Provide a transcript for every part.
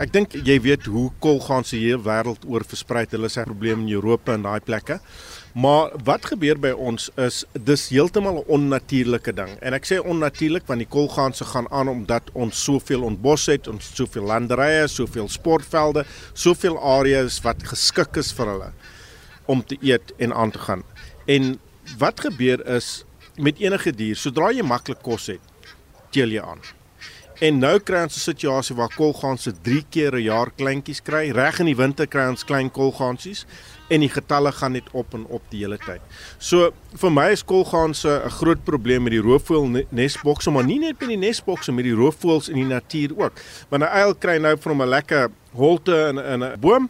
Ek dink jy weet hoe kolganse hier wêreld oor versprei. Hulle is 'n probleem in Europa en daai plekke. Maar wat gebeur by ons is dis heeltemal 'n onnatuurlike ding. En ek sê onnatuurlik want die kolganse gaan aan omdat ons soveel ontbos het, ons soveel landerye, soveel sportvelde, soveel areas wat geskik is vir hulle om te eet en aan te gaan. En wat gebeur is met enige dier, sodra jy maklik kos het, teel jy aan. En nou kry ons 'n situasie waar kolganse 3 keer 'n jaar kleintjies kry. Reg in die winter kry ons klein kolgansies en die getalle gaan net op en op die hele tyd. So vir my is kolganse 'n groot probleem met die roofvoël nesbokse, maar nie net met die nesbokse, met die roofvoëls in die natuur ook. Want 'n uil kry nou van hom 'n lekker holte in 'n boom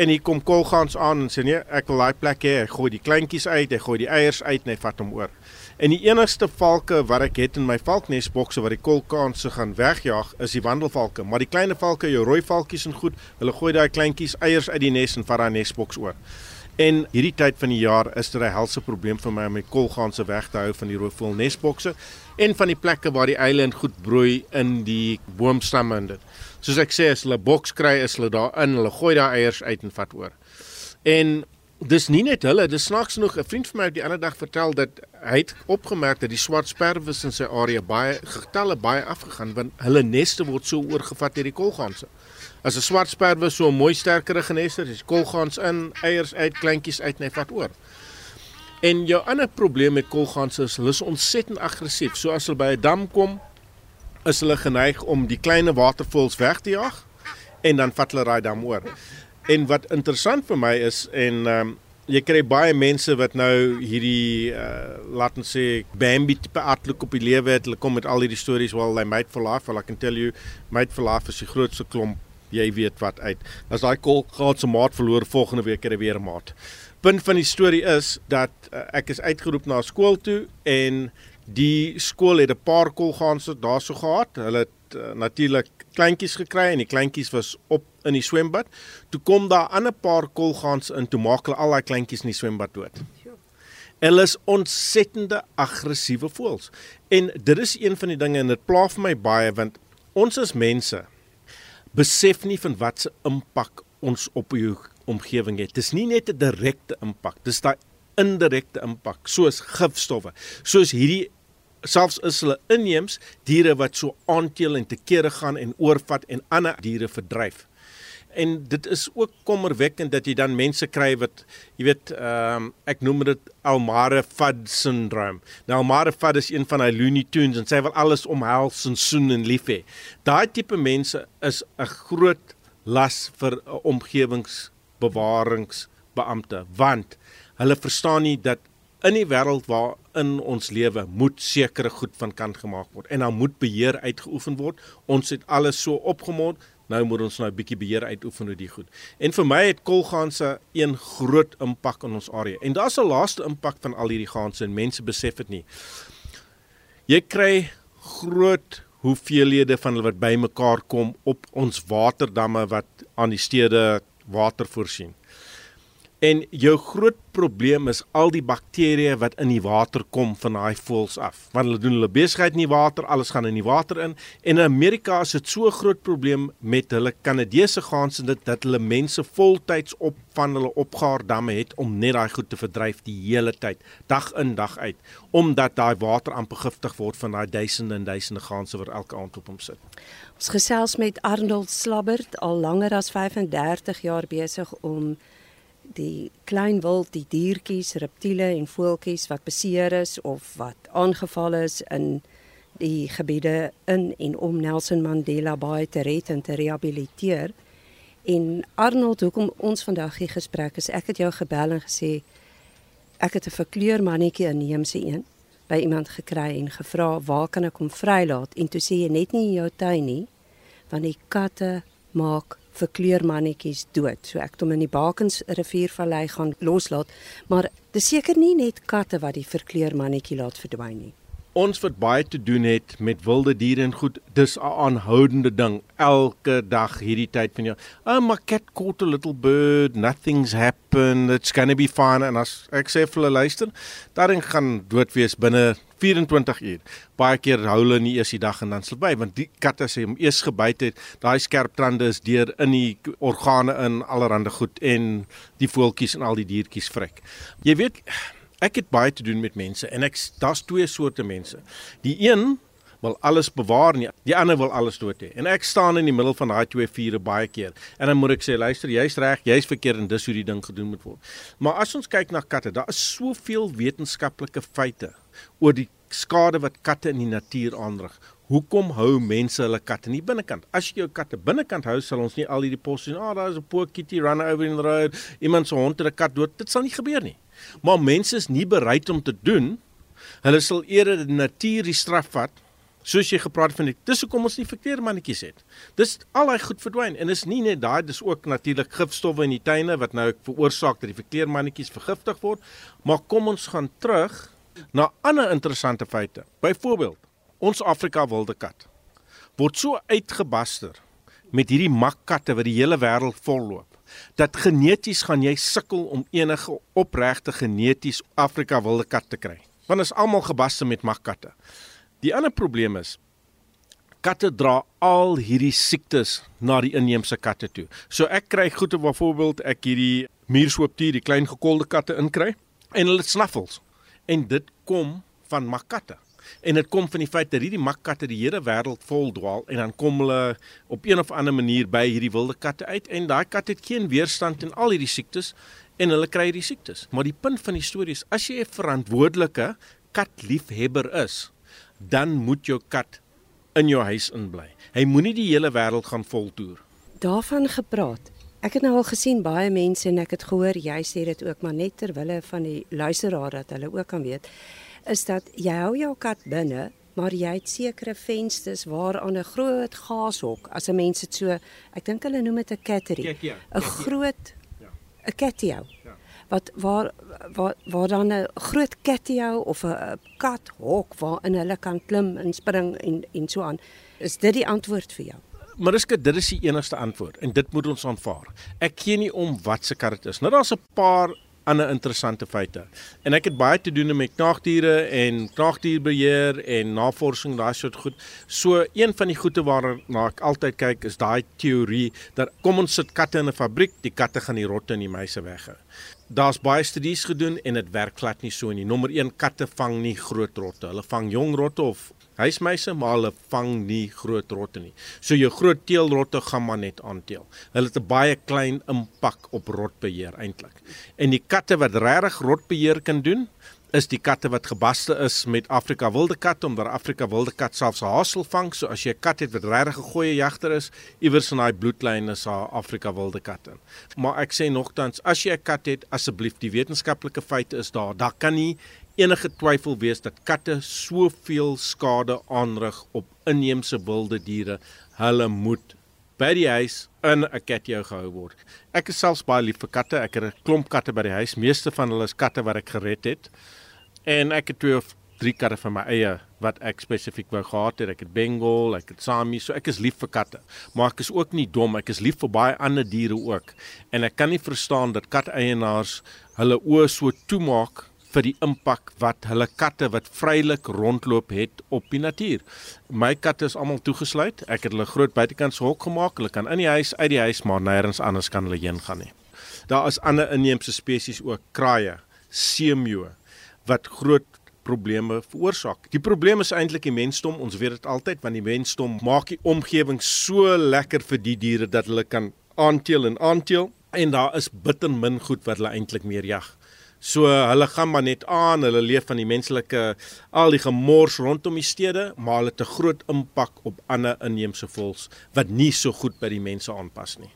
en hier kom kolgans aan en sê nee, ek wil daai plek hê. Hy gooi die kleintjies uit, hy gooi die eiers uit en hy vat hom oor. En die enigste valke wat ek het in my valknesbokse wat die kolkanse gaan wegjaag is die wandelvalke, maar die klein valke, jou rooi valkies en goed, hulle gooi daai kleintjies eiers uit die nes en vat daai nesboks oor. En hierdie tyd van die jaar is dit 'n helse probleem vir my om my kolganse weg te hou van die roofvoël nesbokse en van die plekke waar die eiland goed broei in die boomstamme en dit. Soos ek sê, as hulle boks kry, is hulle daar in, hulle gooi daai eiers uit en vat oor. En dis nie net hulle, dis snaaks genoeg 'n vriend van my het die ander dag vertel dat hy het opgemerk dat die swart sperwes in sy area baie getalle baie afgegaan want hulle neste word so oorgevat deur die kolganse. As 'n swart sperwe so 'n mooi sterker genester, is kolgans in, eiers uit, kleintjies uit en hy vat oor. En jou ander probleem met kolganse is hulle is ontsettend aggressief. So as hulle by 'n dam kom, is hulle geneig om die klein watervoëls weg te jag en dan vat hulle daai dam oor. En wat interessant vir my is en ehm um, jy kry baie mense wat nou hierdie uh, laat ons sê Bambi tipe uitloop op die lewe het. Hulle kom met al hierdie stories while they mate for life. Well, I can tell you mate for life is die grootste klomp jy weet wat uit. As daai kol gaan se maat verloor volgende week kry weer 'n maat. Punt van die storie is dat uh, ek is uitgeroep na skool toe en die skool het 'n paar kolganse daarso gehad. Hulle het uh, natuurlik kleintjies gekry en die kleintjies was op in die swembad. Toe kom daar 'n ander paar kolgans in toe maak hulle al daai kleintjies in die swembad dood. Hulle is ontsettende aggressiewe voëls. En dit is een van die dinge en dit pla vir my baie want ons as mense besef nie van wat se impak ons op jou omgewing het. Dis nie net 'n direkte impak, dis daai indirekte impak soos gifstowwe. Soos hierdie selfs is hulle inheems diere wat so aanteel en te kere gaan en oorvat en ander diere verdryf. En dit is ook kommerwekkend dat jy dan mense kry wat jy weet ehm um, ek noem dit Almare Fudd syndroom. Nou Almare Fudd is een van hy Looney Tunes en sy wil alles omhels en soen en lief hê. Daai tipe mense is 'n groot las vir 'n omgewingsbewaringsbeampte want hulle verstaan nie dat in die wêreld waarin ons lewe moet sekere goed van kant gemaak word en dan moet beheer uitgeoefen word. Ons het alles so opgemond, nou moet ons nou 'n bietjie beheer uitoefen oor die goed. En vir my het kolganse een groot impak in ons area. En daar's 'n laaste impak van al hierdie ganse en mense besef dit nie. Jy kry groot hoeveelhede van hulle wat bymekaar kom op ons waterdamme wat aan die stede water voorsien. En jou groot probleem is al die bakterieë wat in die water kom van daai voëls af. Want hulle doen hulle besigheid in die water, alles gaan in die water in. En in Amerika is dit so 'n groot probleem met hulle Kanadese gaans en dit dat hulle mense voltyds op van hulle opgaar damme het om net daai goed te verdryf die hele tyd, dag in dag uit, omdat daai water amper giftig word van daai duisende en duisende gaanse wat elke aand op hom sit. Ons gesels met Arnold Slabbert al langer as 35 jaar besig om die klein wild, die diertjies, reptiele en voeltjies wat beseer is of wat aangeval is in die gebiede in en om Nelson Mandela Bay te red en te rehabiliteer. En Arnold, hoekom ons vandag hier gesprek is, ek het jou gebel en gesê ek het 'n verkleur mannetjie inheemse een by iemand gekry en gevra waar kan ek hom vrylaat en toe sê jy net nie in jou tuin nie want die katte maak vir kleurmannetjies dood. So ek het hom in die Bakens riviervallei gaan loslaat, maar dis seker nie net katte wat die verkleurmannetjie laat verdwyn nie. Ons wat baie te doen het met wilde diere en goed, dis 'n aanhoudende ding elke dag hierdie tyd van jou. Oh my cat caught a little bird, nothing's happened, it's going to be fine and as ek sê vir hulle luister, daarin gaan dood wees binne 24 uur. Baie keer hou hulle nie eers die dag en dan slyp want die katte sê hom eers gebyt het, daai skerp tande is deur in die organe in allerhande goed en die voeltjies en al die diertjies vrek. Jy weet ek het baie te doen met mense en ek daar's twee soorte mense. Die een wil alles bewaar nie. Die ander wil alles dood hê. En ek staan in die middel van daai twee vure baie keer. En dan moet ek sê, luister, jy's reg, jy's verkeerd en dis hoe die ding gedoen moet word. Maar as ons kyk na katte, daar is soveel wetenskaplike feite oor die skade wat katte in die natuur aanrig. Hoekom hou mense hulle katte nie binnekant? As jy jou katte binnekant hou, sal ons nie al hierdie pos sien. Ah, oh, daar's 'n poor kitty run over in the road. Iemand se hond het 'n kat dood. Dit sal nie gebeur nie. Maar mense is nie bereid om te doen. Hulle sal eerder die natuur die straf vat soos jy gepraat van dit. Dis hoekom ons nie verkeermannetjies het. Dis al daai goed verdwyn en is nie net daai dis ook natuurlik gifstowwe in die tuine wat nou veroorsaak dat die verkeermannetjies vergiftig word. Maar kom ons gaan terug na ander interessante feite. Byvoorbeeld, ons Afrika wilde kat word so uitgebaster met hierdie makkatte wat die hele wêreld volloop dat geneties gaan jy sukkel om enige opregte geneties Afrika wilde kat te kry. Want is almal gebaste met makkatte. Die ander probleem is katte dra al hierdie siektes na die inheemse katte toe. So ek kry goeie byvoorbeeld ek hierdie muurshooptier, die klein gekolde katte inkry en hulle snaffels. En dit kom van makkatte. En dit kom van die feit dat hierdie makkatte die hele wêreld vol dwaal en dan kom hulle op een of ander manier by hierdie wilde katte uit en daai kat het geen weerstand teen al hierdie siektes en hulle kry hierdie siektes. Maar die punt van die storie is as jy 'n verantwoordelike katliefhebber is, dan moet jou kat in jou huis inbly. Hy moenie die hele wêreld gaan voltoer. Daarvan gepraat. Ek het nou al gesien baie mense en ek het gehoor jy sê dit ook maar net ter wille van die luisteraar dat hulle ook kan weet is dat jy hou jou kat binne maar jy het sekere vensters waar aan 'n groot gashok as 'n mens dit so ek dink hulle noem dit 'n cattery 'n groot 'n catio wat waar waar waar dan 'n groot catio of 'n kat hok waarin hulle kan klim en spring en en so aan. Is dit die antwoord vir jou? Mariska, dit is die enigste antwoord en dit moet ons aanvaar. Ek ken nie om wat se kar dit is. Nou daar's 'n paar ander interessante feite. En ek het baie te doen met knaagdiere en knaagdierbeheer en navorsing daai soort goed. So een van die goeie waarna ek altyd kyk is daai teorie dat kom ons sit katte in 'n fabriek, die katte gaan die rotte en die muise weghou daar's baie studies gedoen en dit werk glad nie so nie. Nommer 1 katte vang nie groot rotte. Hulle vang jong rotte of huismuise, maar hulle vang nie groot rotte nie. So jou groot teelrotte gaan maar net aanteel. Hulle het 'n baie klein impak op rotbeheer eintlik. En die katte wat regtig rotbeheer kan doen, is die katte wat gebaste is met Afrika wilde kat omdat Afrika wilde kat selfs hasel vang. So as jy 'n kat het wat regtig 'n goeie jagter is, iewers in daai bloedlyn is haar Afrika wilde kat in. Maar ek sê nogtans, as jy 'n kat het, asseblief, die wetenskaplike feite is daar. Daar kan nie enige twyfel wees dat katte soveel skade aanrig op inheemse wilde diere. Hulle moet by die huis in 'n catio gehou word. Ek is selfs baie lief vir katte. Ek het 'n klomp katte by die huis. Meeste van hulle is katte wat ek gered het. En ek het twee of drie katte van my eie wat ek spesifiek wou gehad het. Ek het Bengal, ek het Sami, so ek is lief vir katte. Maar ek is ook nie dom, ek is lief vir baie ander diere ook. En ek kan nie verstaan dat kateienaars hulle oë so toemaak vir die impak wat hulle katte wat vrylik rondloop het op die natuur. My katte is almal toegesluit. Ek het hulle groot buitekant se hok gemaak. Hulle kan in die huis, uit die huis, maar nêrens anders kan hulle heen gaan nie. Daar is ander inheemse spesies ook, kraaie, seemeeu wat groot probleme veroorsaak. Die probleem is eintlik die mensdom. Ons weet dit altyd want die mensdom maak die omgewing so lekker vir die diere dat hulle kan aanteel en aanteel en daar is bitter min goed wat hulle eintlik meer jag. So hulle gaan maar net aan, hulle leef van die menslike al die gemors rondom die stede, maar hulle het 'n groot impak op ander inheemse voëls wat nie so goed by die mense aanpas nie.